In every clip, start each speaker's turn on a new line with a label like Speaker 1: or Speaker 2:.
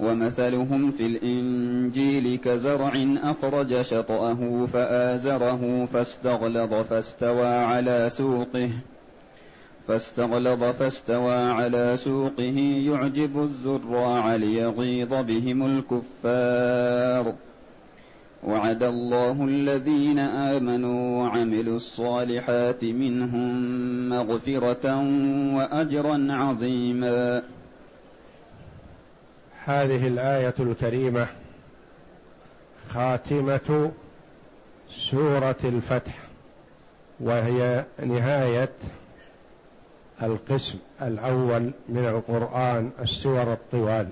Speaker 1: ومثلهم في الإنجيل كزرع أخرج شطأه فآزره فاستغلظ فاستوى على سوقه فاستغلظ فاستوى على سوقه يعجب الزراع ليغيظ بهم الكفار وعد الله الذين آمنوا وعملوا الصالحات منهم مغفرة وأجرا عظيماً
Speaker 2: هذه الايه الكريمه خاتمه سوره الفتح وهي نهايه القسم الاول من القران السور الطوال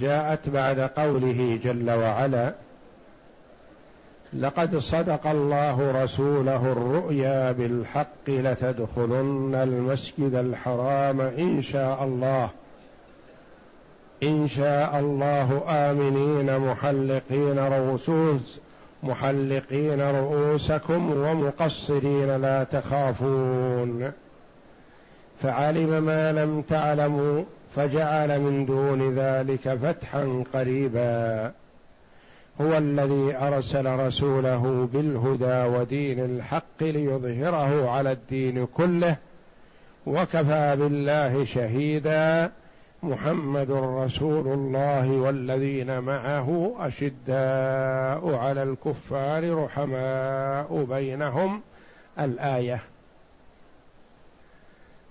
Speaker 2: جاءت بعد قوله جل وعلا لقد صدق الله رسوله الرؤيا بالحق لتدخلن المسجد الحرام ان شاء الله ان شاء الله امنين محلقين رؤوس محلقين رؤوسكم ومقصرين لا تخافون فعلم ما لم تعلموا فجعل من دون ذلك فتحا قريبا هو الذي ارسل رسوله بالهدى ودين الحق ليظهره على الدين كله وكفى بالله شهيدا محمد رسول الله والذين معه اشداء على الكفار رحماء بينهم الايه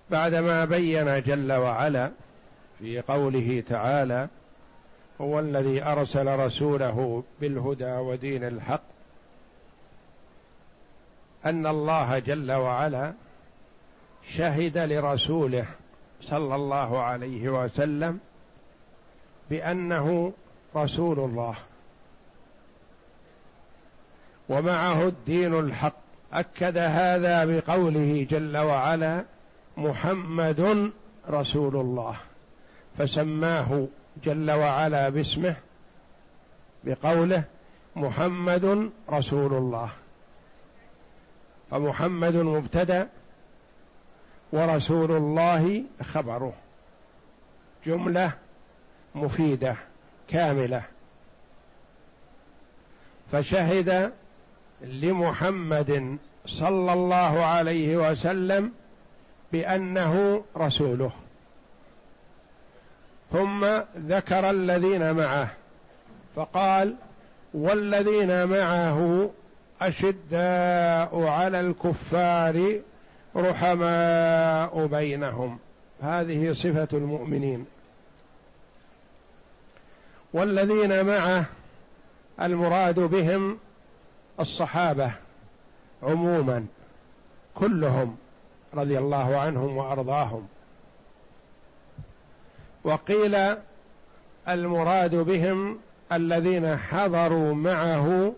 Speaker 2: بعدما بين جل وعلا في قوله تعالى هو الذي ارسل رسوله بالهدى ودين الحق ان الله جل وعلا شهد لرسوله صلى الله عليه وسلم بانه رسول الله ومعه الدين الحق اكد هذا بقوله جل وعلا محمد رسول الله فسماه جل وعلا باسمه بقوله محمد رسول الله فمحمد مبتدا ورسول الله خبره جمله مفيده كامله فشهد لمحمد صلى الله عليه وسلم بانه رسوله ثم ذكر الذين معه فقال والذين معه اشداء على الكفار رحماء بينهم هذه صفة المؤمنين والذين معه المراد بهم الصحابة عموما كلهم رضي الله عنهم وأرضاهم وقيل المراد بهم الذين حضروا معه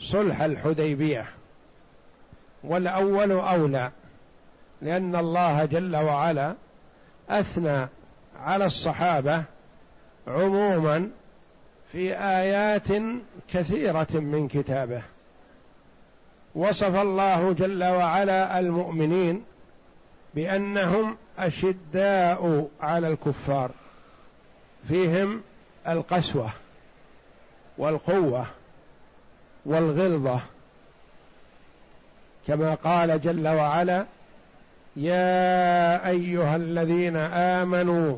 Speaker 2: صلح الحديبيه والاول اولى لان الله جل وعلا اثنى على الصحابه عموما في ايات كثيره من كتابه وصف الله جل وعلا المؤمنين بانهم اشداء على الكفار فيهم القسوه والقوه والغلظه كما قال جل وعلا يا ايها الذين امنوا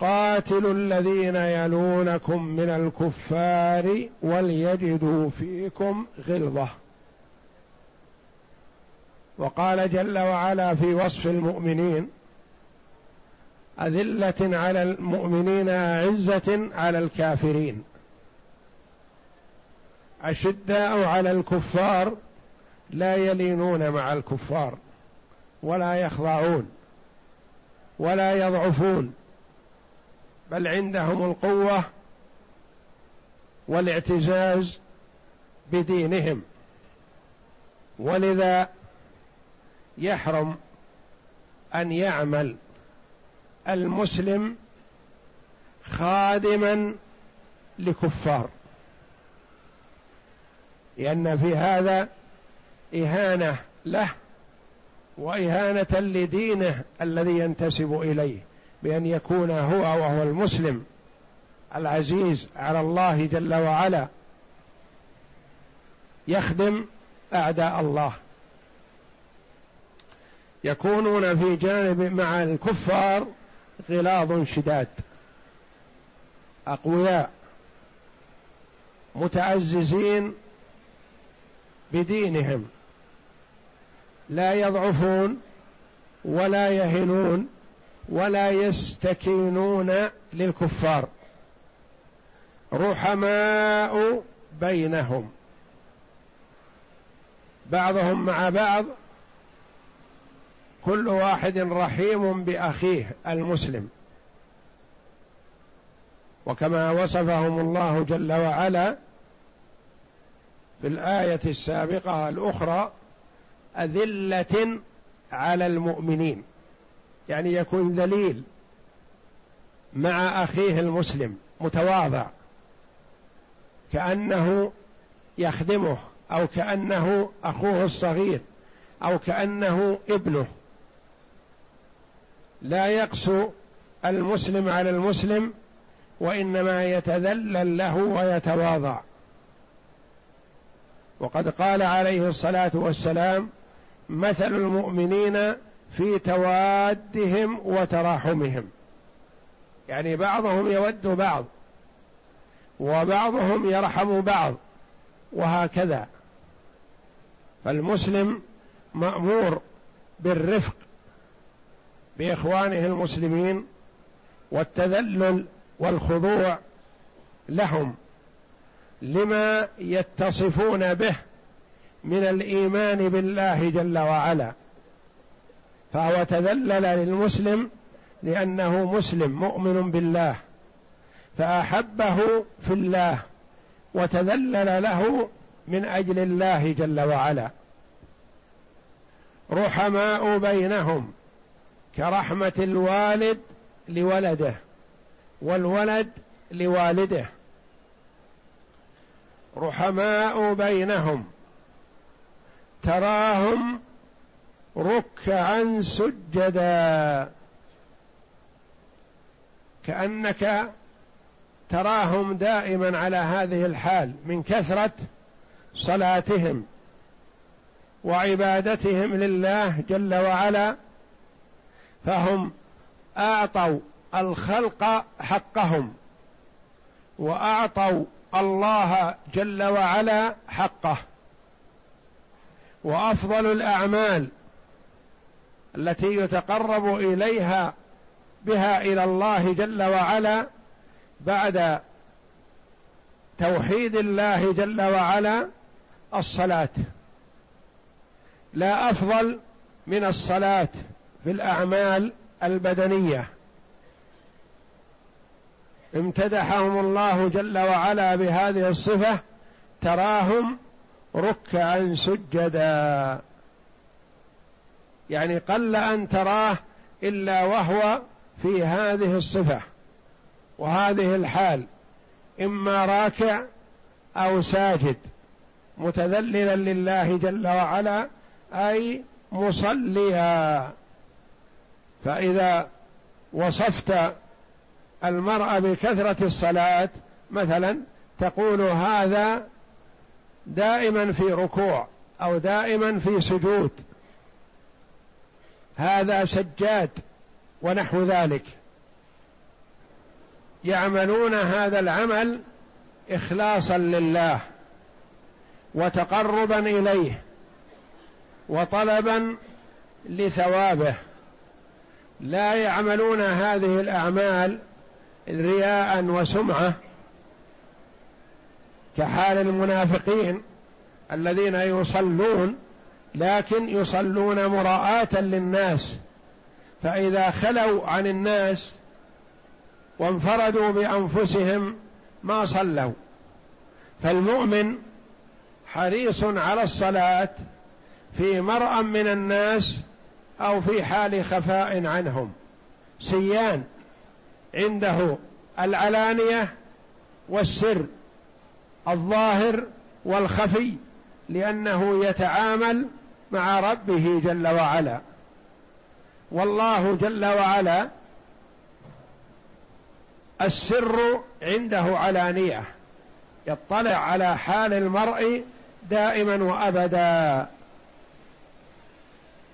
Speaker 2: قاتلوا الذين يلونكم من الكفار وليجدوا فيكم غلظه وقال جل وعلا في وصف المؤمنين اذله على المؤمنين اعزه على الكافرين اشداء على الكفار لا يلينون مع الكفار ولا يخضعون ولا يضعفون بل عندهم القوه والاعتزاز بدينهم ولذا يحرم ان يعمل المسلم خادما لكفار لان في هذا إهانة له وإهانة لدينه الذي ينتسب إليه بأن يكون هو وهو المسلم العزيز على الله جل وعلا يخدم أعداء الله يكونون في جانب مع الكفار غلاظ شداد أقوياء متعززين بدينهم لا يضعفون ولا يهنون ولا يستكينون للكفار رحماء بينهم بعضهم مع بعض كل واحد رحيم باخيه المسلم وكما وصفهم الله جل وعلا في الايه السابقه الاخرى أذلة على المؤمنين يعني يكون ذليل مع أخيه المسلم متواضع كأنه يخدمه أو كأنه أخوه الصغير أو كأنه ابنه لا يقسو المسلم على المسلم وإنما يتذلل له ويتواضع وقد قال عليه الصلاة والسلام مثل المؤمنين في توادهم وتراحمهم يعني بعضهم يود بعض وبعضهم يرحم بعض وهكذا فالمسلم مامور بالرفق باخوانه المسلمين والتذلل والخضوع لهم لما يتصفون به من الايمان بالله جل وعلا فهو تذلل للمسلم لانه مسلم مؤمن بالله فاحبه في الله وتذلل له من اجل الله جل وعلا رحماء بينهم كرحمه الوالد لولده والولد لوالده رحماء بينهم تراهم ركعا سجدا كانك تراهم دائما على هذه الحال من كثره صلاتهم وعبادتهم لله جل وعلا فهم اعطوا الخلق حقهم واعطوا الله جل وعلا حقه وافضل الاعمال التي يتقرب اليها بها الى الله جل وعلا بعد توحيد الله جل وعلا الصلاه لا افضل من الصلاه في الاعمال البدنيه امتدحهم الله جل وعلا بهذه الصفه تراهم ركعا سجدا يعني قل ان تراه الا وهو في هذه الصفه وهذه الحال اما راكع او ساجد متذللا لله جل وعلا اي مصليا فاذا وصفت المرأة بكثره الصلاه مثلا تقول هذا دائما في ركوع او دائما في سجود هذا سجاد ونحو ذلك يعملون هذا العمل اخلاصا لله وتقربا اليه وطلبا لثوابه لا يعملون هذه الاعمال رياء وسمعه كحال المنافقين الذين يصلون لكن يصلون مراءة للناس فإذا خلوا عن الناس وانفردوا بأنفسهم ما صلوا فالمؤمن حريص على الصلاة في مرأ من الناس أو في حال خفاء عنهم سيان عنده العلانية والسر الظاهر والخفي لأنه يتعامل مع ربه جل وعلا والله جل وعلا السر عنده علانيه يطلع على حال المرء دائما وابدا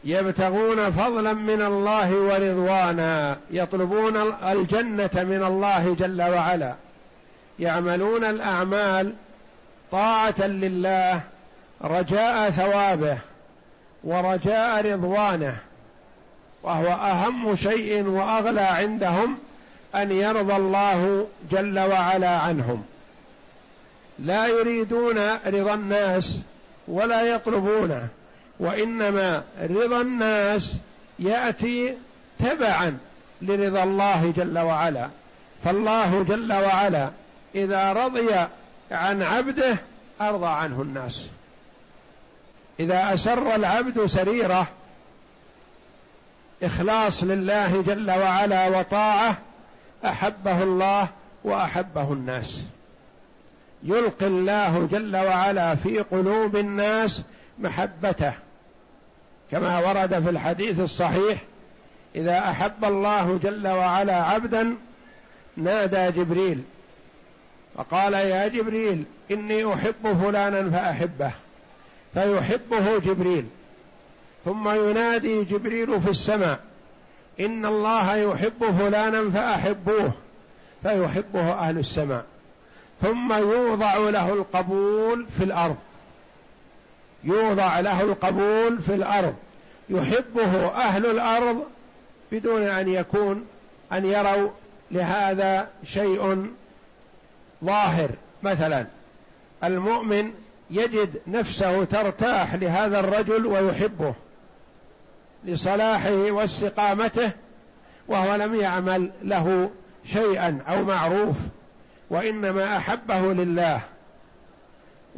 Speaker 2: يبتغون فضلا من الله ورضوانا يطلبون الجنه من الله جل وعلا يعملون الاعمال طاعه لله رجاء ثوابه ورجاء رضوانه وهو اهم شيء واغلى عندهم ان يرضى الله جل وعلا عنهم لا يريدون رضا الناس ولا يطلبونه وانما رضا الناس ياتي تبعا لرضا الله جل وعلا فالله جل وعلا اذا رضي عن عبده أرضى عنه الناس إذا أسر العبد سريرة إخلاص لله جل وعلا وطاعة أحبه الله وأحبه الناس يلقي الله جل وعلا في قلوب الناس محبته كما ورد في الحديث الصحيح إذا أحب الله جل وعلا عبدا نادى جبريل وقال يا جبريل إني أحب فلانا فأحبه فيحبه جبريل ثم ينادي جبريل في السماء إن الله يحب فلانا فأحبوه فيحبه أهل السماء ثم يوضع له القبول في الأرض يوضع له القبول في الأرض يحبه أهل الأرض بدون أن يكون أن يروا لهذا شيء ظاهر مثلا المؤمن يجد نفسه ترتاح لهذا الرجل ويحبه لصلاحه واستقامته وهو لم يعمل له شيئا او معروف وانما احبه لله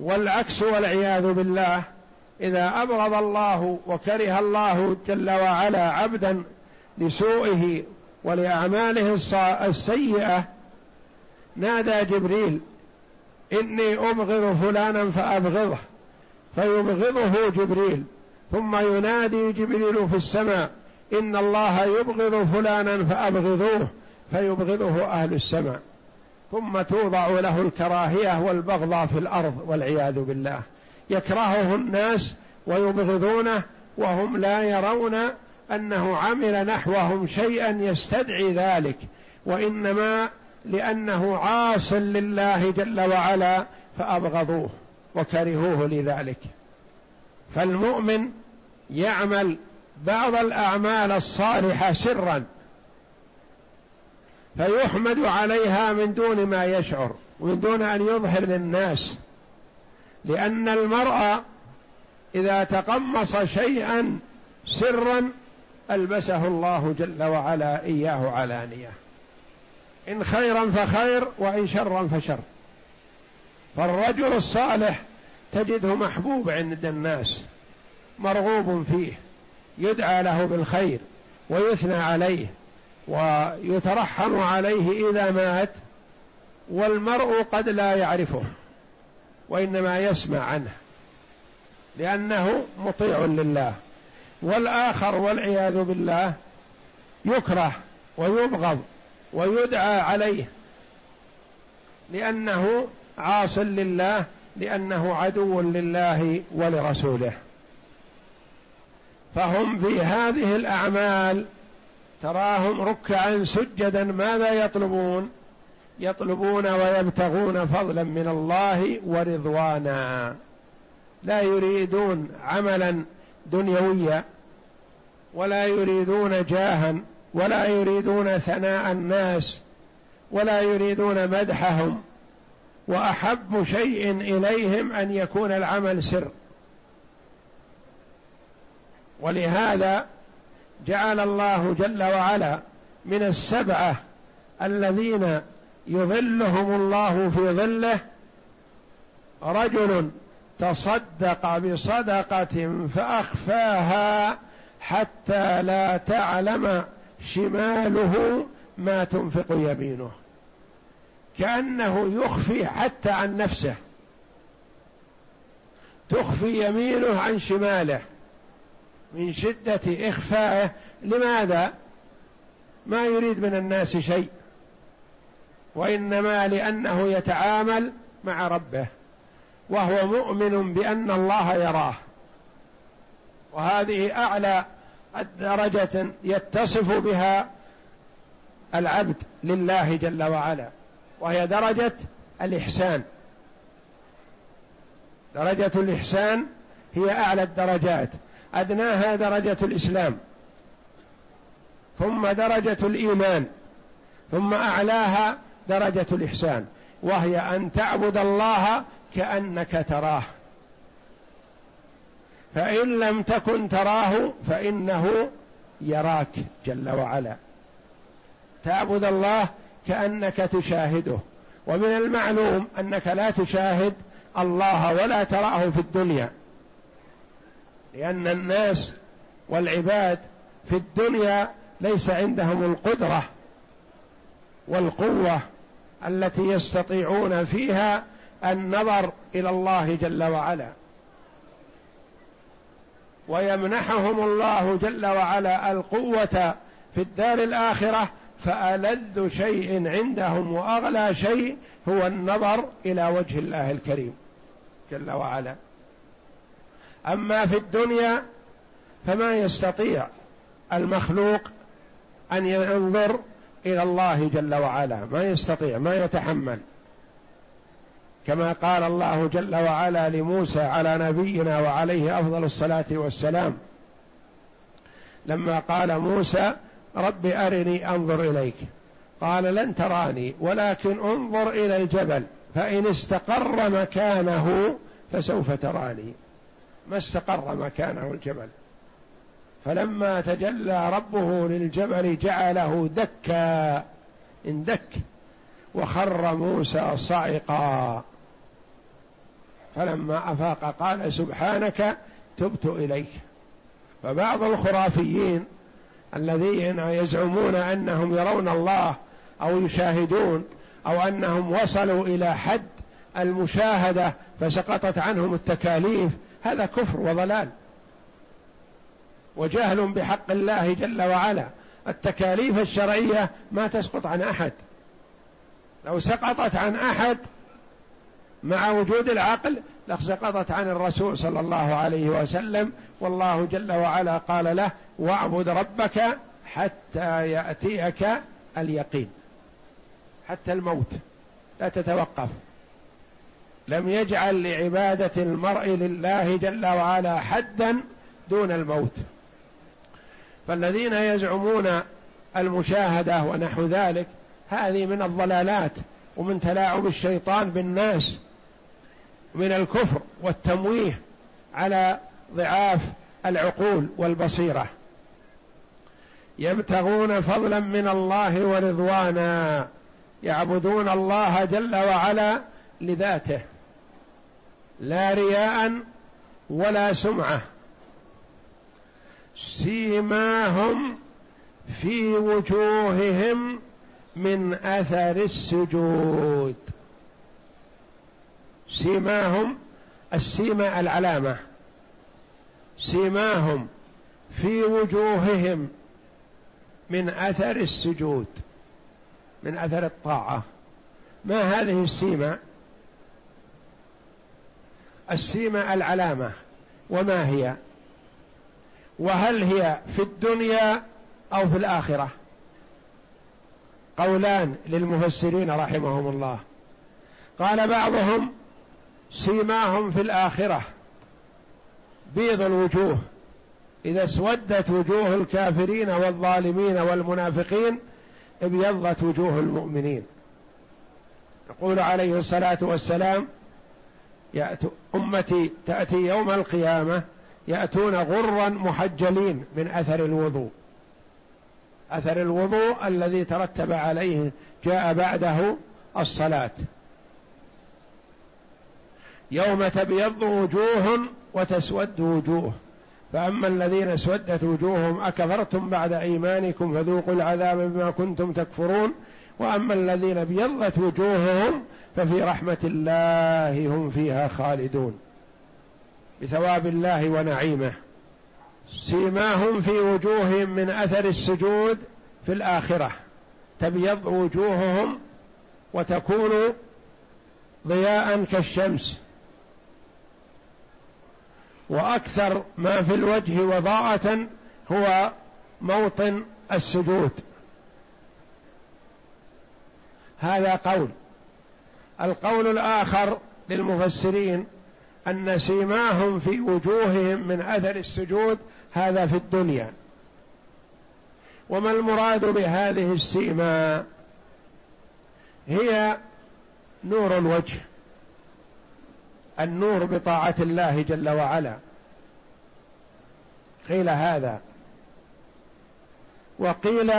Speaker 2: والعكس والعياذ بالله اذا ابغض الله وكره الله جل وعلا عبدا لسوئه ولاعماله السيئه نادى جبريل إني أبغض فلانا فأبغضه فيبغضه جبريل ثم ينادي جبريل في السماء إن الله يبغض فلانا فأبغضوه فيبغضه أهل السماء ثم توضع له الكراهية والبغضة في الأرض والعياذ بالله يكرهه الناس ويبغضونه وهم لا يرون أنه عمل نحوهم شيئا يستدعي ذلك وإنما لأنه عاص لله جل وعلا فأبغضوه وكرهوه لذلك فالمؤمن يعمل بعض الأعمال الصالحة سرا فيحمد عليها من دون ما يشعر ومن دون أن يظهر للناس لأن المرأة إذا تقمص شيئا سرا ألبسه الله جل وعلا إياه علانية ان خيرا فخير وان شرا فشر فالرجل الصالح تجده محبوب عند الناس مرغوب فيه يدعى له بالخير ويثنى عليه ويترحم عليه اذا مات والمرء قد لا يعرفه وانما يسمع عنه لانه مطيع لله والاخر والعياذ بالله يكره ويبغض ويدعى عليه لأنه عاص لله لأنه عدو لله ولرسوله فهم في هذه الأعمال تراهم ركعا سجدا ماذا يطلبون يطلبون ويبتغون فضلا من الله ورضوانا لا يريدون عملا دنيويا ولا يريدون جاها ولا يريدون ثناء الناس ولا يريدون مدحهم واحب شيء اليهم ان يكون العمل سر ولهذا جعل الله جل وعلا من السبعه الذين يظلهم الله في ظله رجل تصدق بصدقه فاخفاها حتى لا تعلم شماله ما تنفق يمينه كانه يخفي حتى عن نفسه تخفي يمينه عن شماله من شده اخفائه لماذا ما يريد من الناس شيء وانما لانه يتعامل مع ربه وهو مؤمن بان الله يراه وهذه اعلى درجة يتصف بها العبد لله جل وعلا وهي درجة الإحسان درجة الإحسان هي أعلى الدرجات أدناها درجة الإسلام ثم درجة الإيمان ثم أعلاها درجة الإحسان وهي أن تعبد الله كأنك تراه فان لم تكن تراه فانه يراك جل وعلا تعبد الله كانك تشاهده ومن المعلوم انك لا تشاهد الله ولا تراه في الدنيا لان الناس والعباد في الدنيا ليس عندهم القدره والقوه التي يستطيعون فيها النظر الى الله جل وعلا ويمنحهم الله جل وعلا القوه في الدار الاخره فالذ شيء عندهم واغلى شيء هو النظر الى وجه الله الكريم جل وعلا اما في الدنيا فما يستطيع المخلوق ان ينظر الى الله جل وعلا ما يستطيع ما يتحمل كما قال الله جل وعلا لموسى على نبينا وعليه افضل الصلاه والسلام لما قال موسى رب ارني انظر اليك قال لن تراني ولكن انظر الى الجبل فان استقر مكانه فسوف تراني ما استقر مكانه الجبل فلما تجلى ربه للجبل جعله دكا اندك وخر موسى صعقا فلما افاق قال سبحانك تبت اليك فبعض الخرافيين الذين يزعمون انهم يرون الله او يشاهدون او انهم وصلوا الى حد المشاهده فسقطت عنهم التكاليف هذا كفر وضلال وجهل بحق الله جل وعلا التكاليف الشرعيه ما تسقط عن احد لو سقطت عن احد مع وجود العقل لسقطت عن الرسول صلى الله عليه وسلم والله جل وعلا قال له واعبد ربك حتى ياتيك اليقين حتى الموت لا تتوقف لم يجعل لعباده المرء لله جل وعلا حدا دون الموت فالذين يزعمون المشاهده ونحو ذلك هذه من الضلالات ومن تلاعب الشيطان بالناس من الكفر والتمويه على ضعاف العقول والبصيره يبتغون فضلا من الله ورضوانا يعبدون الله جل وعلا لذاته لا رياء ولا سمعه سيماهم في وجوههم من اثر السجود سيماهم السيما العلامة سيماهم في وجوههم من أثر السجود من أثر الطاعة ما هذه السيما السيما العلامة وما هي وهل هي في الدنيا أو في الآخرة قولان للمفسرين رحمهم الله قال بعضهم سيماهم في الآخرة بيض الوجوه إذا اسودت وجوه الكافرين والظالمين والمنافقين ابيضت وجوه المؤمنين يقول عليه الصلاة والسلام أمتي تأتي يوم القيامة يأتون غرا محجلين من أثر الوضوء أثر الوضوء الذي ترتب عليه جاء بعده الصلاة يوم تبيض وجوه وتسود وجوه فأما الذين اسودت وجوههم أكفرتم بعد إيمانكم فذوقوا العذاب بما كنتم تكفرون وأما الذين ابيضت وجوههم ففي رحمة الله هم فيها خالدون بثواب الله ونعيمه سيماهم في وجوههم من أثر السجود في الآخرة تبيض وجوههم وتكون ضياء كالشمس واكثر ما في الوجه وضاعه هو موطن السجود هذا قول القول الاخر للمفسرين ان سيماهم في وجوههم من اثر السجود هذا في الدنيا وما المراد بهذه السيما هي نور الوجه النور بطاعة الله جل وعلا قيل هذا وقيل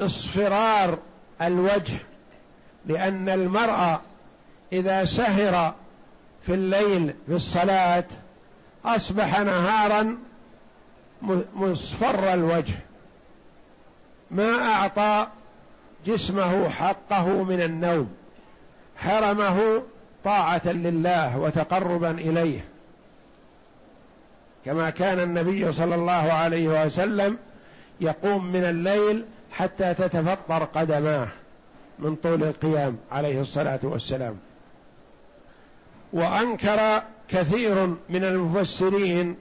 Speaker 2: اصفرار الوجه لأن المرأة إذا سهر في الليل في الصلاة أصبح نهارا مصفر الوجه ما أعطى جسمه حقه من النوم حرمه طاعه لله وتقربا اليه كما كان النبي صلى الله عليه وسلم يقوم من الليل حتى تتفطر قدماه من طول القيام عليه الصلاه والسلام وانكر كثير من المفسرين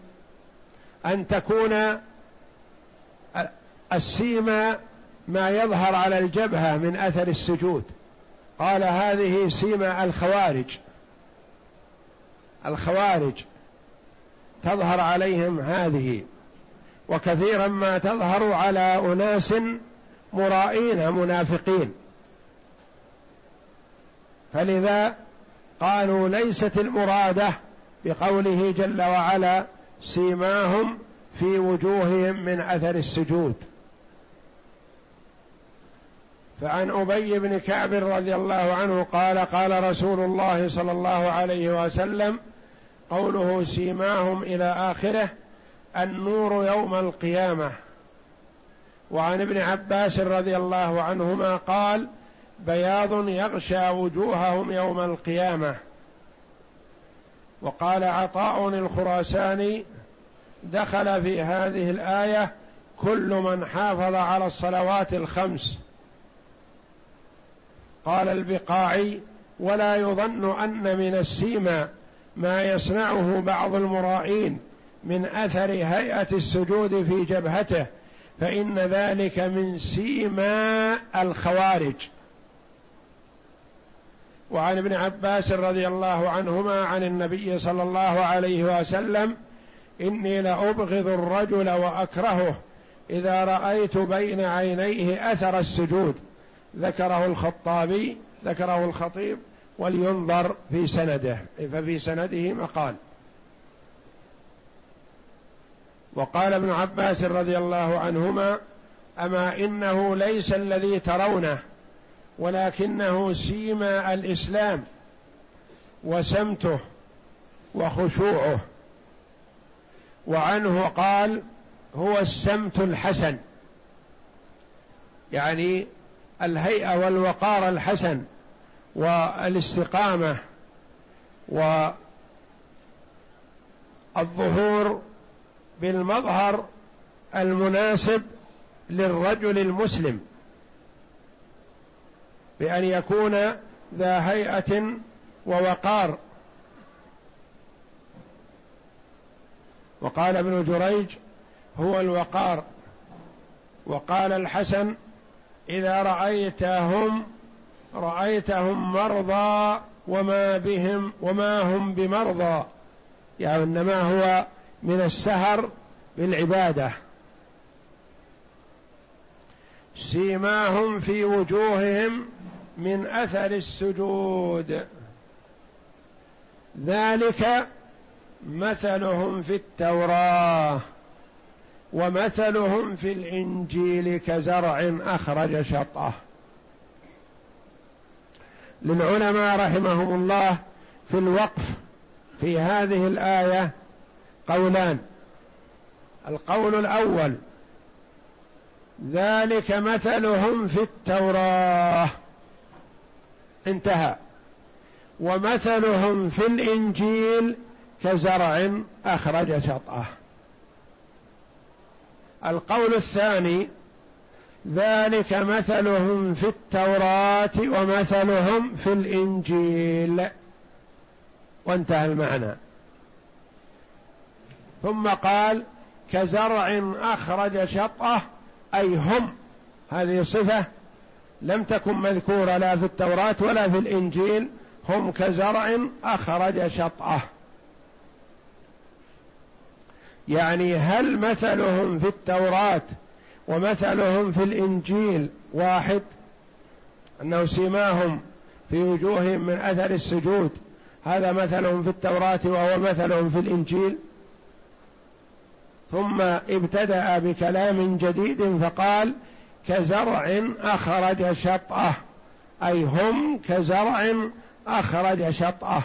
Speaker 2: ان تكون السيما ما يظهر على الجبهه من اثر السجود قال هذه سيما الخوارج الخوارج تظهر عليهم هذه وكثيرا ما تظهر على اناس مرائين منافقين فلذا قالوا ليست المراده بقوله جل وعلا سيماهم في وجوههم من اثر السجود فعن ابي بن كعب رضي الله عنه قال قال رسول الله صلى الله عليه وسلم قوله سيماهم الى اخره النور يوم القيامه وعن ابن عباس رضي الله عنهما قال بياض يغشى وجوههم يوم القيامه وقال عطاء الخراساني دخل في هذه الايه كل من حافظ على الصلوات الخمس قال البقاعي ولا يظن ان من السيما ما يصنعه بعض المرائين من اثر هيئه السجود في جبهته فان ذلك من سيما الخوارج وعن ابن عباس رضي الله عنهما عن النبي صلى الله عليه وسلم اني لابغض الرجل واكرهه اذا رايت بين عينيه اثر السجود ذكره الخطابي ذكره الخطيب ولينظر في سنده إيه، ففي سنده مقال وقال ابن عباس رضي الله عنهما اما انه ليس الذي ترونه ولكنه سيما الاسلام وسمته وخشوعه وعنه قال هو السمت الحسن يعني الهيئه والوقار الحسن والاستقامه والظهور بالمظهر المناسب للرجل المسلم بان يكون ذا هيئه ووقار وقال ابن جريج هو الوقار وقال الحسن اذا رايتهم رايتهم مرضى وما بهم وما هم بمرضى يعني انما هو من السهر بالعباده سيماهم في وجوههم من اثر السجود ذلك مثلهم في التوراه ومثلهم في الانجيل كزرع اخرج شطه للعلماء رحمهم الله في الوقف في هذه الايه قولان القول الاول ذلك مثلهم في التوراه انتهى ومثلهم في الانجيل كزرع اخرج شطاه القول الثاني ذلك مثلهم في التوراة ومثلهم في الإنجيل وانتهى المعنى ثم قال كزرع أخرج شطأه أي هم هذه صفة لم تكن مذكورة لا في التوراة ولا في الإنجيل هم كزرع أخرج شطأه يعني هل مثلهم في التوراه ومثلهم في الانجيل واحد انه سيماهم في وجوههم من اثر السجود هذا مثلهم في التوراه وهو مثلهم في الانجيل ثم ابتدا بكلام جديد فقال كزرع اخرج شطاه اي هم كزرع اخرج شطاه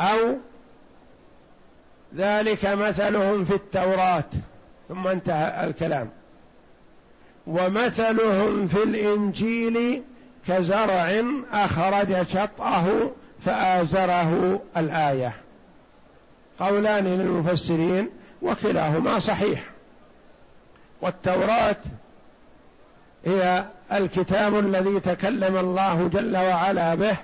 Speaker 2: او ذلك مثلهم في التوراه ثم انتهى الكلام ومثلهم في الانجيل كزرع اخرج شطاه فازره الايه قولان للمفسرين وكلاهما صحيح والتوراه هي الكتاب الذي تكلم الله جل وعلا به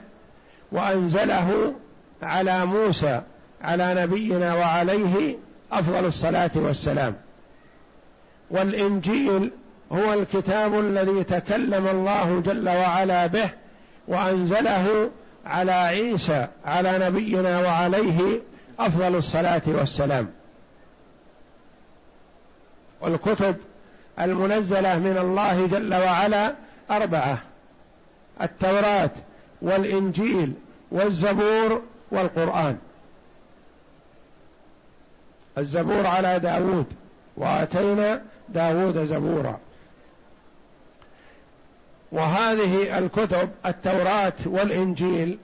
Speaker 2: وانزله على موسى على نبينا وعليه افضل الصلاه والسلام والانجيل هو الكتاب الذي تكلم الله جل وعلا به وانزله على عيسى على نبينا وعليه افضل الصلاه والسلام والكتب المنزله من الله جل وعلا اربعه التوراه والانجيل والزبور والقران الزبور على داود وآتينا داود زبورا وهذه الكتب التوراة والإنجيل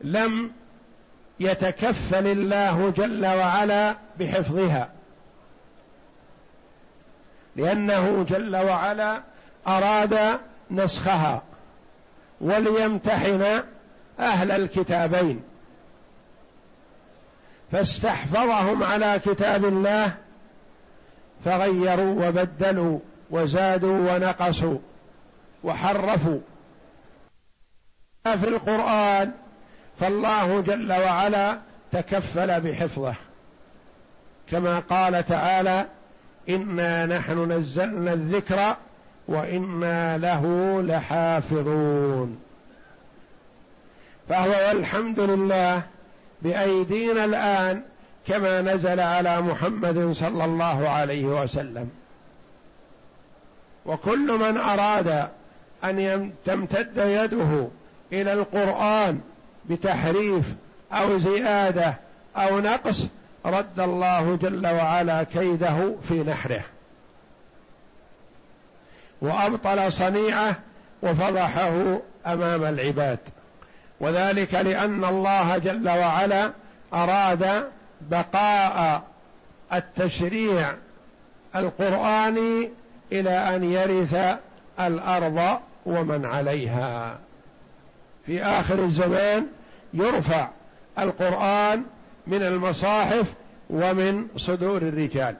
Speaker 2: لم يتكفل الله جل وعلا بحفظها لأنه جل وعلا أراد نسخها وليمتحن أهل الكتابين فاستحفظهم على كتاب الله فغيروا وبدلوا وزادوا ونقصوا وحرفوا في القران فالله جل وعلا تكفل بحفظه كما قال تعالى انا نحن نزلنا الذكر وانا له لحافظون فهو والحمد لله بايدينا الان كما نزل على محمد صلى الله عليه وسلم وكل من اراد ان تمتد يده الى القران بتحريف او زياده او نقص رد الله جل وعلا كيده في نحره وابطل صنيعه وفضحه امام العباد وذلك لان الله جل وعلا اراد بقاء التشريع القراني الى ان يرث الارض ومن عليها في اخر الزمان يرفع القران من المصاحف ومن صدور الرجال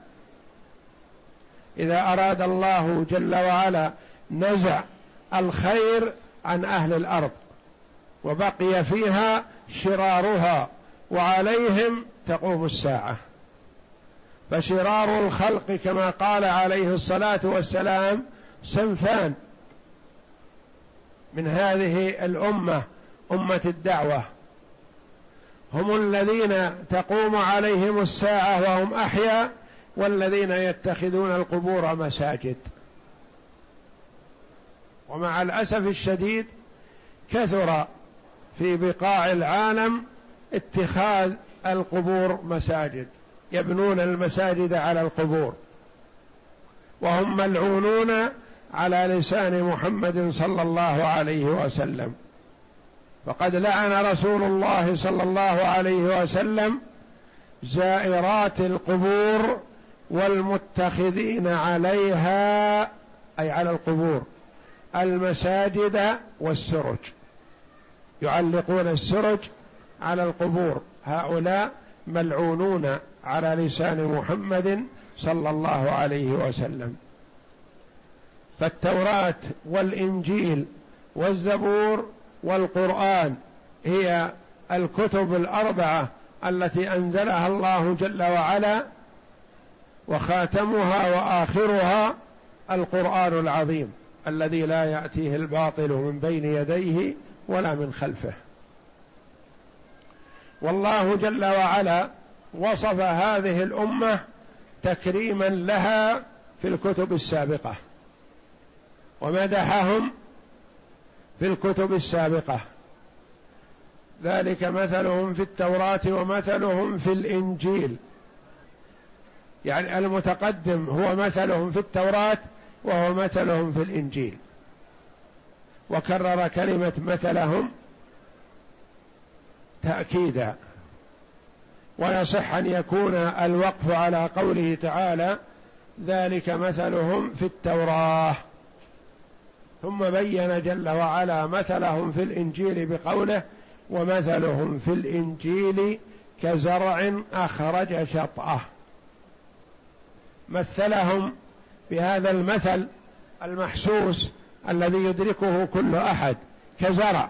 Speaker 2: اذا اراد الله جل وعلا نزع الخير عن اهل الارض وبقي فيها شرارها وعليهم تقوم الساعه فشرار الخلق كما قال عليه الصلاه والسلام صنفان من هذه الامه امه الدعوه هم الذين تقوم عليهم الساعه وهم احيا والذين يتخذون القبور مساجد ومع الاسف الشديد كثر في بقاع العالم اتخاذ القبور مساجد يبنون المساجد على القبور وهم ملعونون على لسان محمد صلى الله عليه وسلم فقد لعن رسول الله صلى الله عليه وسلم زائرات القبور والمتخذين عليها اي على القبور المساجد والسرج يعلقون السرج على القبور هؤلاء ملعونون على لسان محمد صلى الله عليه وسلم فالتوراه والانجيل والزبور والقران هي الكتب الاربعه التي انزلها الله جل وعلا وخاتمها واخرها القران العظيم الذي لا ياتيه الباطل من بين يديه ولا من خلفه والله جل وعلا وصف هذه الامه تكريما لها في الكتب السابقه ومدحهم في الكتب السابقه ذلك مثلهم في التوراه ومثلهم في الانجيل يعني المتقدم هو مثلهم في التوراه وهو مثلهم في الانجيل وكرر كلمة مثلهم تأكيدا ويصح أن يكون الوقف على قوله تعالى ذلك مثلهم في التوراه ثم بين جل وعلا مثلهم في الانجيل بقوله ومثلهم في الانجيل كزرع اخرج شطاه مثلهم بهذا المثل المحسوس الذي يدركه كل احد كزرع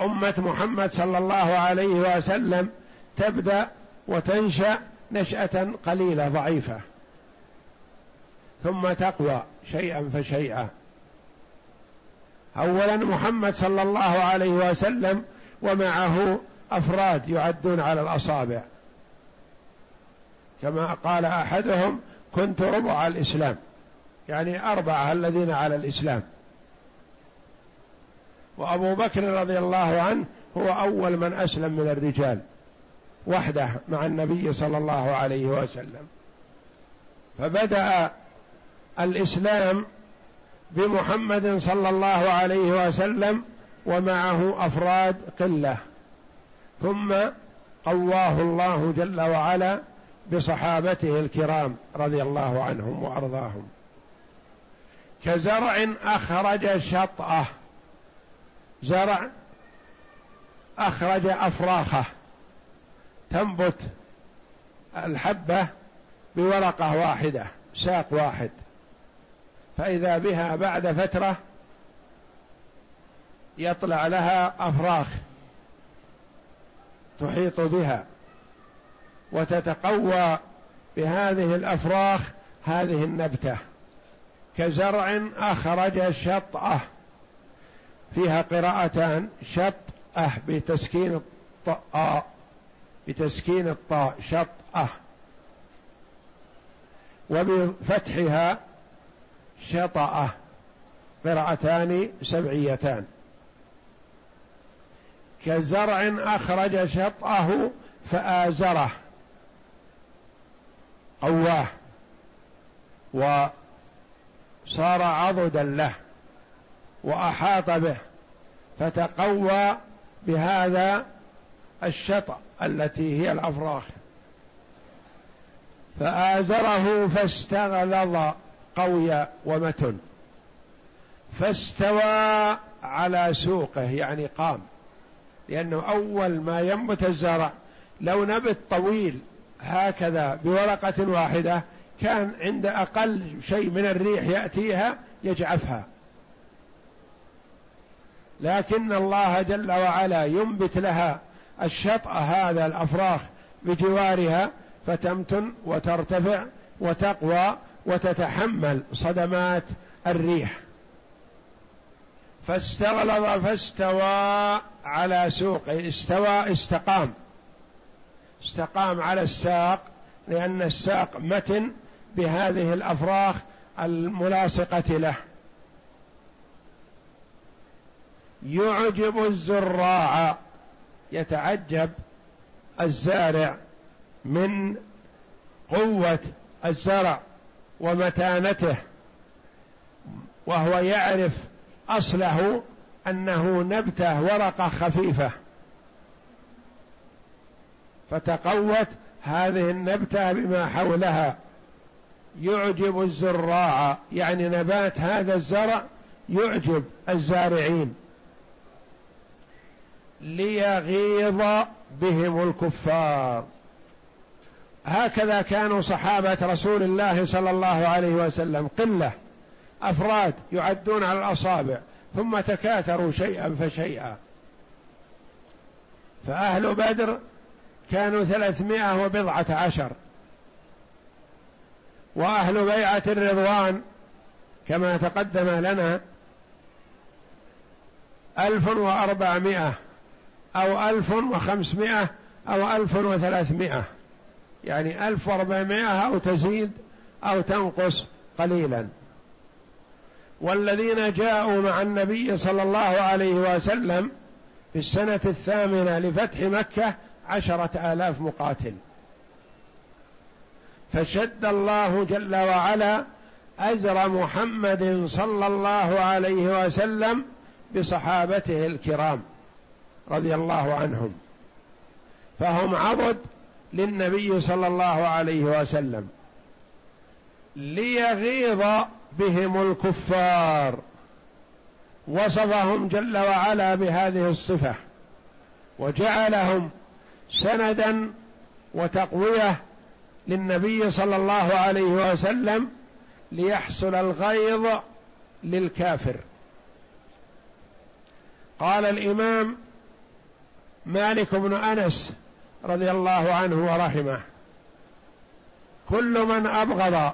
Speaker 2: امه محمد صلى الله عليه وسلم تبدا وتنشا نشاه قليله ضعيفه ثم تقوى شيئا فشيئا اولا محمد صلى الله عليه وسلم ومعه افراد يعدون على الاصابع كما قال احدهم كنت ربع الاسلام يعني أربعة الذين على الإسلام وأبو بكر رضي الله عنه هو أول من أسلم من الرجال وحده مع النبي صلى الله عليه وسلم فبدأ الإسلام بمحمد صلى الله عليه وسلم ومعه أفراد قلة ثم قواه الله جل وعلا بصحابته الكرام رضي الله عنهم وأرضاهم كزرع أخرج شطأه زرع أخرج أفراخه تنبت الحبة بورقة واحدة ساق واحد فإذا بها بعد فترة يطلع لها أفراخ تحيط بها وتتقوى بهذه الأفراخ هذه النبته كزرع أخرج شطأه فيها قراءتان شطأه بتسكين الطاء بتسكين الطاء شطأه وبفتحها شطأه قراءتان سبعيتان كزرع أخرج شطأه فآزره قواه و صار عضدا له واحاط به فتقوى بهذا الشطأ التي هي الافراخ فآزره فاستغلظ قوي ومتن فاستوى على سوقه يعني قام لأنه أول ما ينبت الزرع لو نبت طويل هكذا بورقة واحدة كان عند أقل شيء من الريح يأتيها يجعفها لكن الله جل وعلا ينبت لها الشطأ هذا الأفراخ بجوارها فتمتن وترتفع وتقوى وتتحمل صدمات الريح فاستغلظ فاستوى على سوق استوى استقام استقام على الساق لأن الساق متن بهذه الافراخ الملاصقه له يعجب الزراع يتعجب الزارع من قوه الزرع ومتانته وهو يعرف اصله انه نبته ورقه خفيفه فتقوت هذه النبته بما حولها يعجب الزراع يعني نبات هذا الزرع يعجب الزارعين ليغيظ بهم الكفار هكذا كانوا صحابه رسول الله صلى الله عليه وسلم قله افراد يعدون على الاصابع ثم تكاثروا شيئا فشيئا فاهل بدر كانوا ثلاثمائه وبضعه عشر واهل بيعه الرضوان كما تقدم لنا الف واربعمائه او الف وخمسمائه او الف وثلاثمائه يعني الف واربعمائه او تزيد او تنقص قليلا والذين جاءوا مع النبي صلى الله عليه وسلم في السنه الثامنه لفتح مكه عشره الاف مقاتل فشد الله جل وعلا أزر محمد صلى الله عليه وسلم بصحابته الكرام رضي الله عنهم فهم عضد للنبي صلى الله عليه وسلم ليغيظ بهم الكفار وصفهم جل وعلا بهذه الصفه وجعلهم سندا وتقويه للنبي صلى الله عليه وسلم ليحصل الغيظ للكافر قال الامام مالك بن انس رضي الله عنه ورحمه كل من ابغض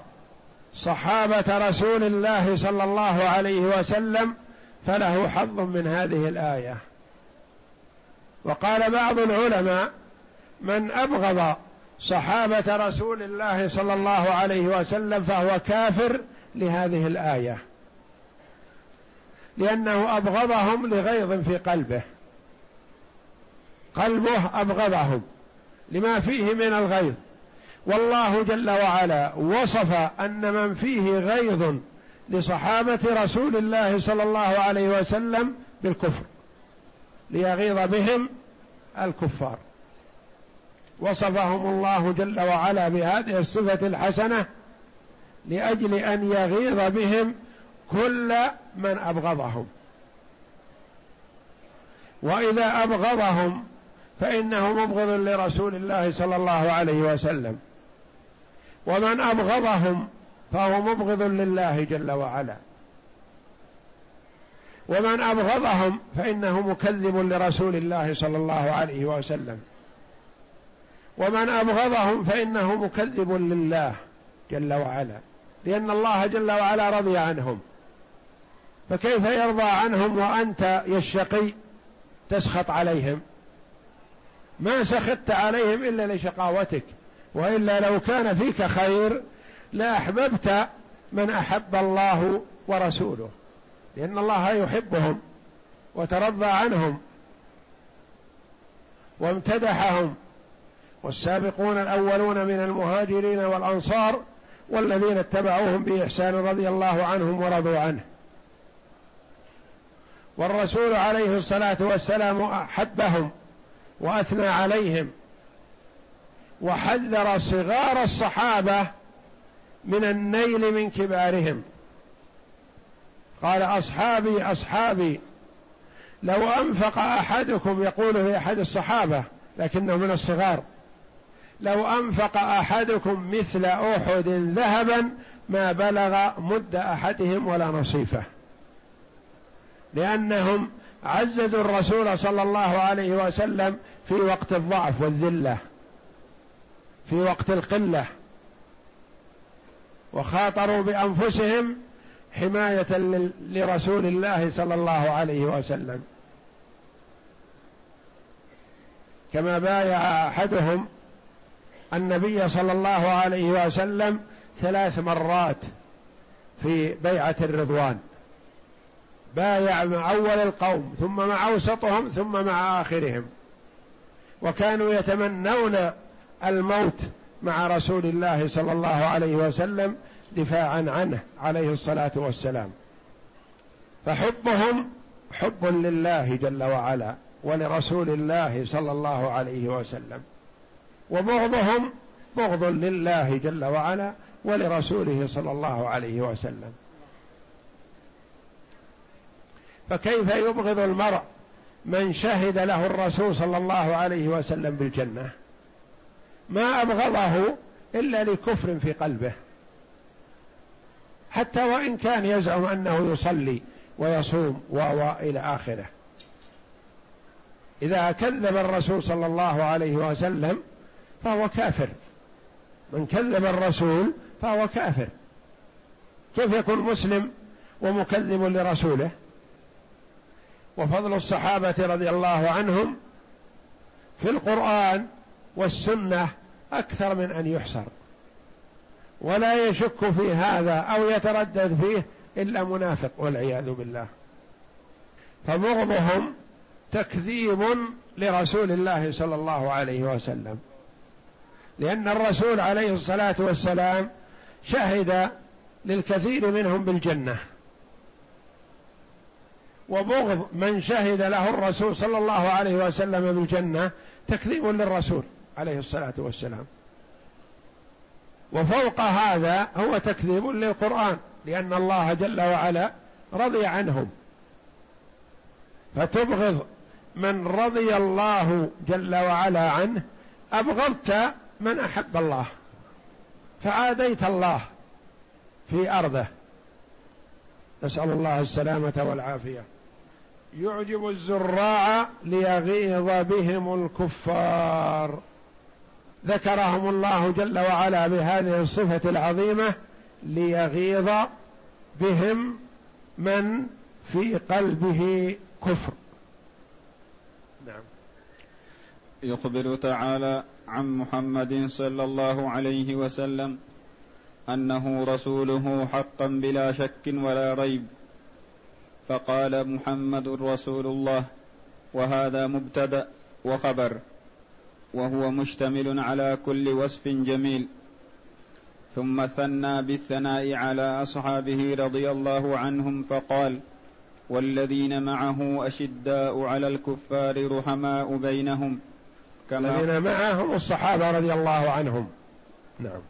Speaker 2: صحابه رسول الله صلى الله عليه وسلم فله حظ من هذه الايه وقال بعض العلماء من ابغض صحابه رسول الله صلى الله عليه وسلم فهو كافر لهذه الايه لانه ابغضهم لغيظ في قلبه قلبه ابغضهم لما فيه من الغيظ والله جل وعلا وصف ان من فيه غيظ لصحابه رسول الله صلى الله عليه وسلم بالكفر ليغيظ بهم الكفار وصفهم الله جل وعلا بهذه الصفه الحسنه لاجل ان يغيظ بهم كل من ابغضهم واذا ابغضهم فانه مبغض لرسول الله صلى الله عليه وسلم ومن ابغضهم فهو مبغض لله جل وعلا ومن ابغضهم فانه مكذب لرسول الله صلى الله عليه وسلم ومن أبغضهم فإنه مكذب لله جل وعلا لأن الله جل وعلا رضي عنهم فكيف يرضى عنهم وأنت يا الشقي تسخط عليهم ما سخطت عليهم إلا لشقاوتك وإلا لو كان فيك خير لأحببت لا من أحب الله ورسوله لأن الله يحبهم وترضى عنهم وامتدحهم والسابقون الاولون من المهاجرين والانصار والذين اتبعوهم باحسان رضي الله عنهم ورضوا عنه والرسول عليه الصلاه والسلام احبهم واثنى عليهم وحذر صغار الصحابه من النيل من كبارهم قال اصحابي اصحابي لو انفق احدكم يقول في احد الصحابه لكنه من الصغار لو انفق احدكم مثل احد ذهبا ما بلغ مد احدهم ولا نصيفه لانهم عززوا الرسول صلى الله عليه وسلم في وقت الضعف والذله في وقت القله وخاطروا بانفسهم حمايه لرسول الله صلى الله عليه وسلم كما بايع احدهم النبي صلى الله عليه وسلم ثلاث مرات في بيعة الرضوان بايع مع أول القوم ثم مع أوسطهم ثم مع آخرهم وكانوا يتمنون الموت مع رسول الله صلى الله عليه وسلم دفاعا عنه عليه الصلاة والسلام فحبهم حب لله جل وعلا ولرسول الله صلى الله عليه وسلم وبغضهم بغض لله جل وعلا ولرسوله صلى الله عليه وسلم فكيف يبغض المرء من شهد له الرسول صلى الله عليه وسلم بالجنه ما ابغضه الا لكفر في قلبه حتى وان كان يزعم انه يصلي ويصوم والى اخره اذا كذب الرسول صلى الله عليه وسلم فهو كافر من كذب الرسول فهو كافر كيف يكون مسلم ومكذب لرسوله وفضل الصحابه رضي الله عنهم في القران والسنه اكثر من ان يحصر ولا يشك في هذا او يتردد فيه الا منافق والعياذ بالله فبغضهم تكذيب لرسول الله صلى الله عليه وسلم لأن الرسول عليه الصلاة والسلام شهد للكثير منهم بالجنة وبغض من شهد له الرسول صلى الله عليه وسلم بالجنة تكذيب للرسول عليه الصلاة والسلام وفوق هذا هو تكذيب للقرآن لأن الله جل وعلا رضي عنهم فتبغض من رضي الله جل وعلا عنه أبغضت من احب الله فعاديت الله في ارضه نسال الله السلامه والعافيه يعجب الزراع ليغيظ بهم الكفار ذكرهم الله جل وعلا بهذه الصفه العظيمه ليغيظ بهم من في قلبه كفر
Speaker 3: يخبر تعالى عن محمد صلى الله عليه وسلم انه رسوله حقا بلا شك ولا ريب فقال محمد رسول الله وهذا مبتدا وخبر وهو مشتمل على كل وصف جميل ثم ثنى بالثناء على اصحابه رضي الله عنهم فقال والذين معه اشداء على الكفار رحماء بينهم
Speaker 2: كما الذين معهم الصحابة رضي الله عنهم نعم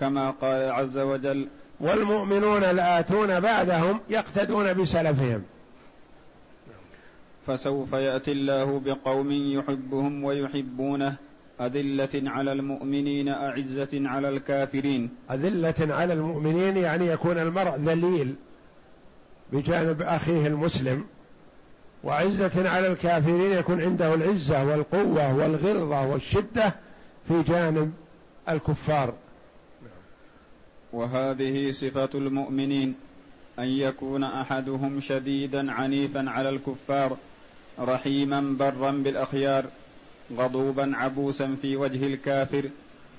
Speaker 2: كما قال عز وجل والمؤمنون الآتون بعدهم يقتدون بسلفهم
Speaker 3: فسوف يأتي الله بقوم يحبهم ويحبونه أذلة على المؤمنين أعزة على الكافرين
Speaker 2: أذلة على المؤمنين يعني يكون المرء ذليل بجانب أخيه المسلم وعزة على الكافرين يكون عنده العزة والقوة والغلظة والشدة في جانب الكفار
Speaker 3: وهذه صفة المؤمنين أن يكون أحدهم شديدا عنيفا على الكفار رحيما برا بالأخيار غضوبا عبوسا في وجه الكافر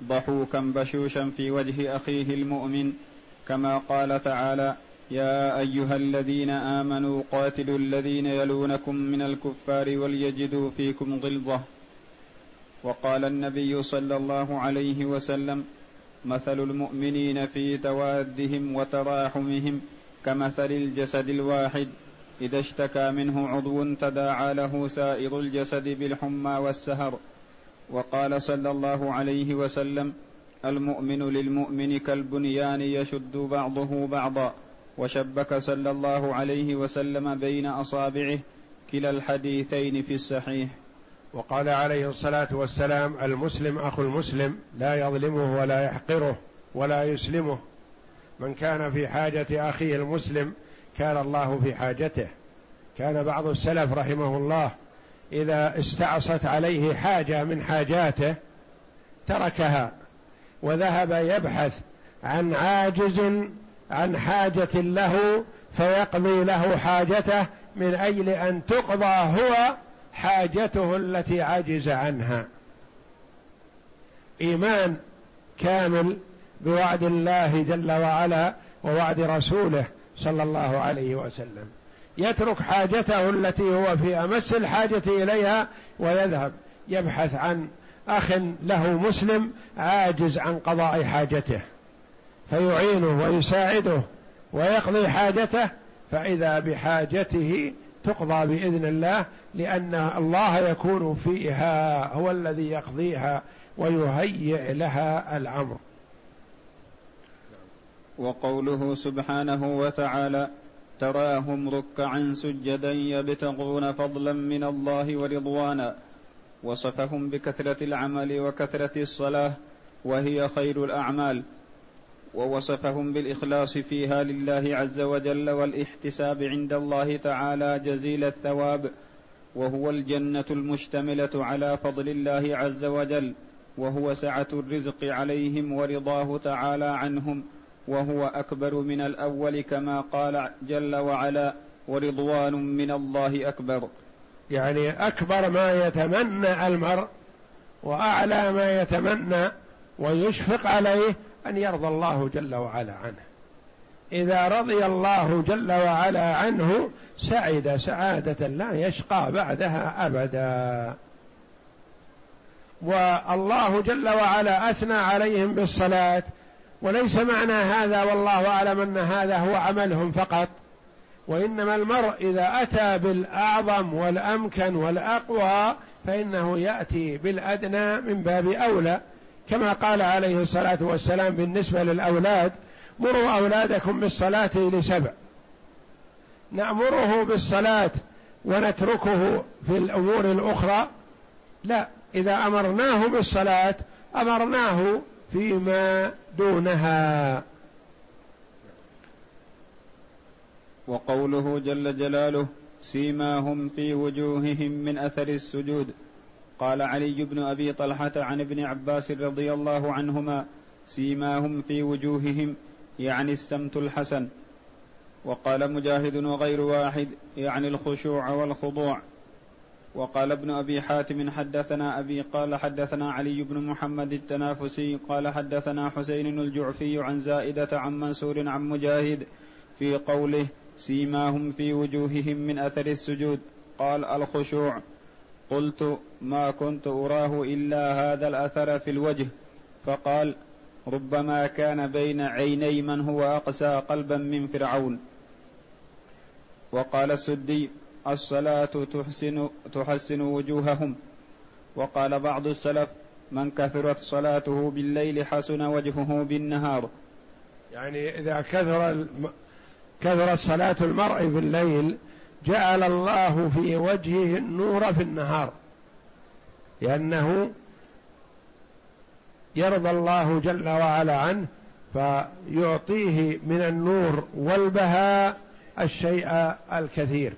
Speaker 3: ضحوكا بشوشا في وجه أخيه المؤمن كما قال تعالى يا ايها الذين امنوا قاتلوا الذين يلونكم من الكفار وليجدوا فيكم غلظه وقال النبي صلى الله عليه وسلم مثل المؤمنين في توادهم وتراحمهم كمثل الجسد الواحد اذا اشتكى منه عضو تداعى له سائر الجسد بالحمى والسهر وقال صلى الله عليه وسلم المؤمن للمؤمن كالبنيان يشد بعضه بعضا وشبك صلى الله عليه وسلم بين اصابعه كلا الحديثين في الصحيح
Speaker 2: وقال عليه الصلاه والسلام المسلم اخو المسلم لا يظلمه ولا يحقره ولا يسلمه من كان في حاجه اخيه المسلم كان الله في حاجته كان بعض السلف رحمه الله اذا استعصت عليه حاجه من حاجاته تركها وذهب يبحث عن عاجز عن حاجة له فيقضي له حاجته من أجل أن تقضى هو حاجته التي عجز عنها إيمان كامل بوعد الله جل وعلا ووعد رسوله صلى الله عليه وسلم يترك حاجته التي هو في امس الحاجه اليها ويذهب يبحث عن اخ له مسلم عاجز عن قضاء حاجته فيعينه ويساعده ويقضي حاجته فإذا بحاجته تقضى بإذن الله لأن الله يكون فيها هو الذي يقضيها ويهيئ لها الأمر
Speaker 3: وقوله سبحانه وتعالى تراهم ركعا سجدا يبتغون فضلا من الله ورضوانا وصفهم بكثرة العمل وكثرة الصلاة وهي خير الأعمال ووصفهم بالاخلاص فيها لله عز وجل والاحتساب عند الله تعالى جزيل الثواب وهو الجنه المشتمله على فضل الله عز وجل وهو سعه الرزق عليهم ورضاه تعالى عنهم وهو اكبر من الاول كما قال جل وعلا ورضوان من الله اكبر
Speaker 2: يعني اكبر ما يتمنى المرء واعلى ما يتمنى ويشفق عليه أن يرضى الله جل وعلا عنه إذا رضي الله جل وعلا عنه سعد سعادة لا يشقى بعدها أبدا والله جل وعلا أثنى عليهم بالصلاة وليس معنى هذا والله أعلم أن هذا هو عملهم فقط وإنما المرء إذا أتى بالأعظم والأمكن والأقوى فإنه يأتي بالأدنى من باب أولى كما قال عليه الصلاة والسلام بالنسبة للأولاد مروا أولادكم بالصلاة لسبع نأمره بالصلاة ونتركه في الأمور الأخرى لا إذا أمرناه بالصلاة أمرناه فيما دونها
Speaker 3: وقوله جل جلاله سيماهم في وجوههم من أثر السجود قال علي بن ابي طلحه عن ابن عباس رضي الله عنهما سيماهم في وجوههم يعني السمت الحسن وقال مجاهد وغير واحد يعني الخشوع والخضوع وقال ابن ابي حاتم حدثنا ابي قال حدثنا علي بن محمد التنافسي قال حدثنا حسين الجعفي عن زائده عن منصور عن مجاهد في قوله سيماهم في وجوههم من اثر السجود قال الخشوع قلت ما كنت أراه إلا هذا الأثر في الوجه فقال ربما كان بين عيني من هو أقسى قلبا من فرعون وقال السدي الصلاة تحسن, تحسن وجوههم وقال بعض السلف من كثرت صلاته بالليل حسن وجهه بالنهار
Speaker 2: يعني إذا كثر كثرت صلاة المرء في الليل جعل الله في وجهه النور في النهار لأنه يرضى الله جل وعلا عنه فيعطيه من النور والبهاء الشيء الكثير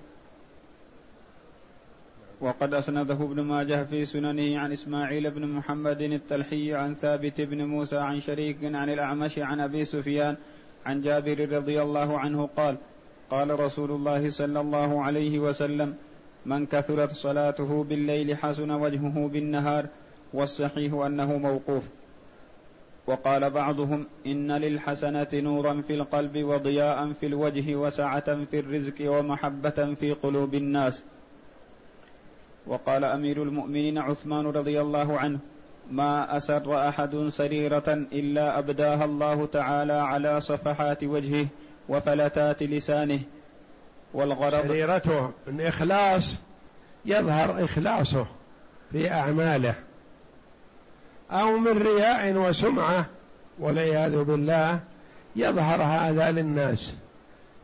Speaker 3: وقد أسنده ابن ماجه في سننه عن إسماعيل بن محمد التلحي عن ثابت بن موسى عن شريك عن الأعمش عن أبي سفيان عن جابر رضي الله عنه قال قال رسول الله صلى الله عليه وسلم من كثرت صلاته بالليل حسن وجهه بالنهار والصحيح انه موقوف وقال بعضهم ان للحسنه نورا في القلب وضياء في الوجه وسعه في الرزق ومحبه في قلوب الناس وقال امير المؤمنين عثمان رضي الله عنه ما اسر احد سريره الا ابداها الله تعالى على صفحات وجهه وفلتات لسانه
Speaker 2: والغرض سريرته من إخلاص يظهر إخلاصه في أعماله أو من رياء وسمعة والعياذ بالله يظهر هذا للناس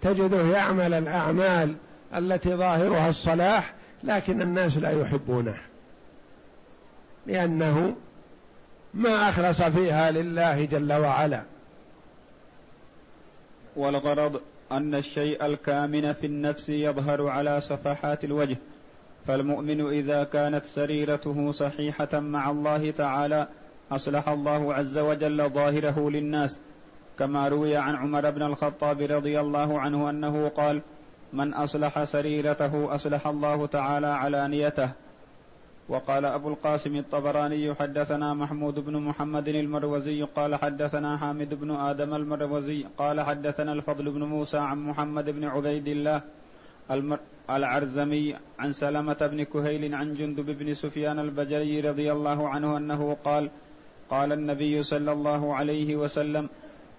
Speaker 2: تجده يعمل الأعمال التي ظاهرها الصلاح لكن الناس لا يحبونه لأنه ما أخلص فيها لله جل وعلا
Speaker 3: والغرض أن الشيء الكامن في النفس يظهر على صفحات الوجه فالمؤمن إذا كانت سريرته صحيحة مع الله تعالى أصلح الله عز وجل ظاهره للناس كما روي عن عمر بن الخطاب رضي الله عنه أنه قال من أصلح سريرته أصلح الله تعالى علانيته وقال أبو القاسم الطبراني حدثنا محمود بن محمد المروزي قال حدثنا حامد بن آدم المروزي قال حدثنا الفضل بن موسى عن محمد بن عبيد الله المر... العرزمي عن سلمة بن كهيل عن جندب بن سفيان البجري رضي الله عنه أنه قال قال النبي صلى الله عليه وسلم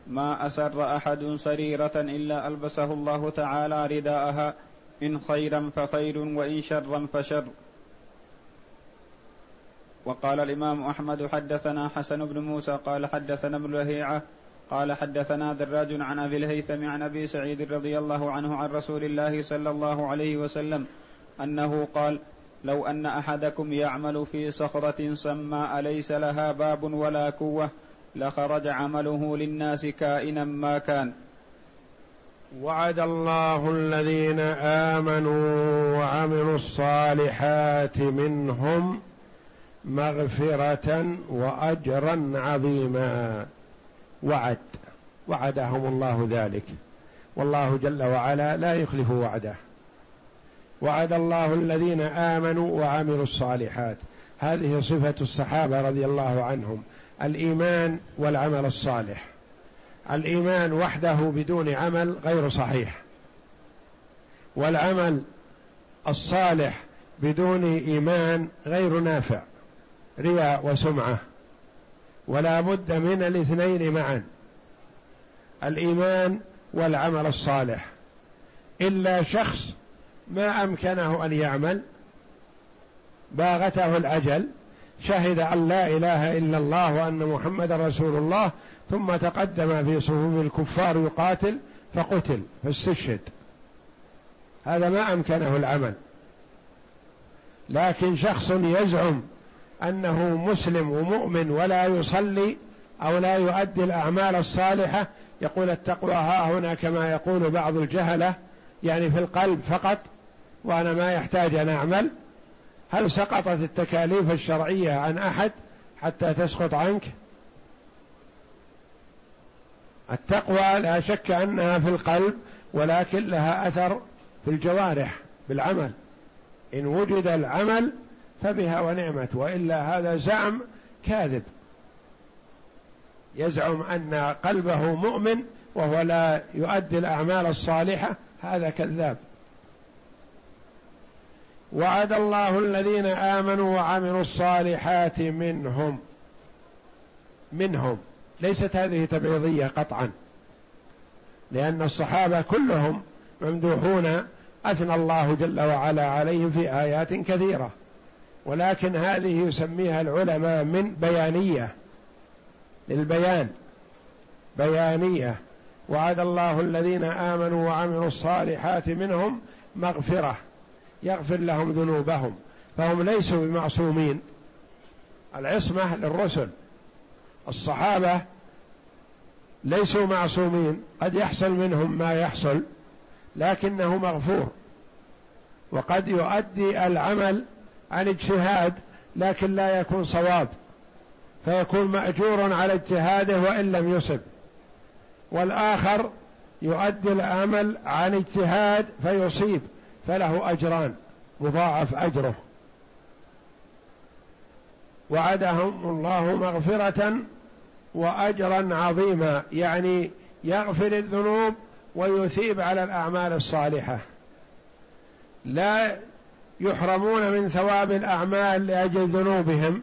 Speaker 3: ما أسر أحد سريرة إلا ألبسه الله تعالى رداءها إن خيرا فخير وإن شرا فشر وقال الإمام أحمد حدثنا حسن بن موسى قال حدثنا ابن لهيعة قال حدثنا دراج عن أبي الهيثم عن أبي سعيد رضي الله عنه عن رسول الله صلى الله عليه وسلم أنه قال لو أن أحدكم يعمل في صخرة سماء ليس لها باب ولا كوة لخرج عمله للناس كائنا ما كان
Speaker 2: وعد الله الذين آمنوا وعملوا الصالحات منهم مغفرة وأجرا عظيما وعد وعدهم الله ذلك والله جل وعلا لا يخلف وعده وعد الله الذين آمنوا وعملوا الصالحات هذه صفة الصحابة رضي الله عنهم الإيمان والعمل الصالح الإيمان وحده بدون عمل غير صحيح والعمل الصالح بدون إيمان غير نافع رياء وسمعه ولا بد من الاثنين معا الايمان والعمل الصالح الا شخص ما امكنه ان يعمل باغته الاجل شهد ان لا اله الا الله وان محمد رسول الله ثم تقدم في صفوف الكفار يقاتل فقتل فاستشهد هذا ما امكنه العمل لكن شخص يزعم انه مسلم ومؤمن ولا يصلي او لا يؤدي الاعمال الصالحه يقول التقوى ها هنا كما يقول بعض الجهله يعني في القلب فقط وانا ما يحتاج ان اعمل هل سقطت التكاليف الشرعيه عن احد حتى تسقط عنك التقوى لا شك انها في القلب ولكن لها اثر في الجوارح بالعمل ان وجد العمل فبها ونعمت والا هذا زعم كاذب يزعم ان قلبه مؤمن وهو لا يؤدي الاعمال الصالحه هذا كذاب وعد الله الذين امنوا وعملوا الصالحات منهم منهم ليست هذه تبعيضيه قطعا لان الصحابه كلهم ممدوحون اثنى الله جل وعلا عليهم في ايات كثيره ولكن هذه يسميها العلماء من بيانيه للبيان بيانيه وعد الله الذين امنوا وعملوا الصالحات منهم مغفره يغفر لهم ذنوبهم فهم ليسوا بمعصومين العصمه للرسل الصحابه ليسوا معصومين قد يحصل منهم ما يحصل لكنه مغفور وقد يؤدي العمل عن اجتهاد لكن لا يكون صواب فيكون ماجور على اجتهاده وان لم يصب والاخر يؤدي العمل عن اجتهاد فيصيب فله اجران مضاعف اجره وعدهم الله مغفره واجرا عظيما يعني يغفر الذنوب ويثيب على الاعمال الصالحه لا يحرمون من ثواب الأعمال لأجل ذنوبهم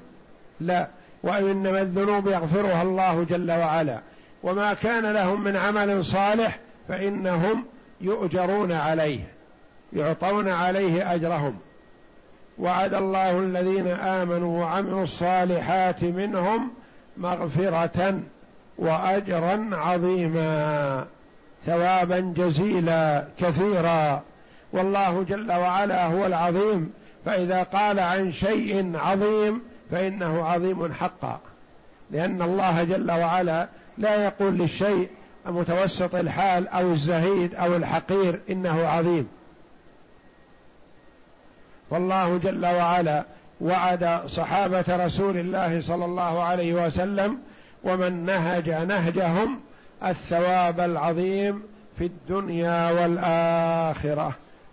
Speaker 2: لا وإنما الذنوب يغفرها الله جل وعلا وما كان لهم من عمل صالح فإنهم يؤجرون عليه يعطون عليه أجرهم وعد الله الذين آمنوا وعملوا الصالحات منهم مغفرة وأجرا عظيما ثوابا جزيلا كثيرا والله جل وعلا هو العظيم فإذا قال عن شيء عظيم فإنه عظيم حقا لأن الله جل وعلا لا يقول للشيء متوسط الحال أو الزهيد أو الحقير إنه عظيم فالله جل وعلا وعد صحابة رسول الله صلى الله عليه وسلم ومن نهج نهجهم الثواب العظيم في الدنيا والآخرة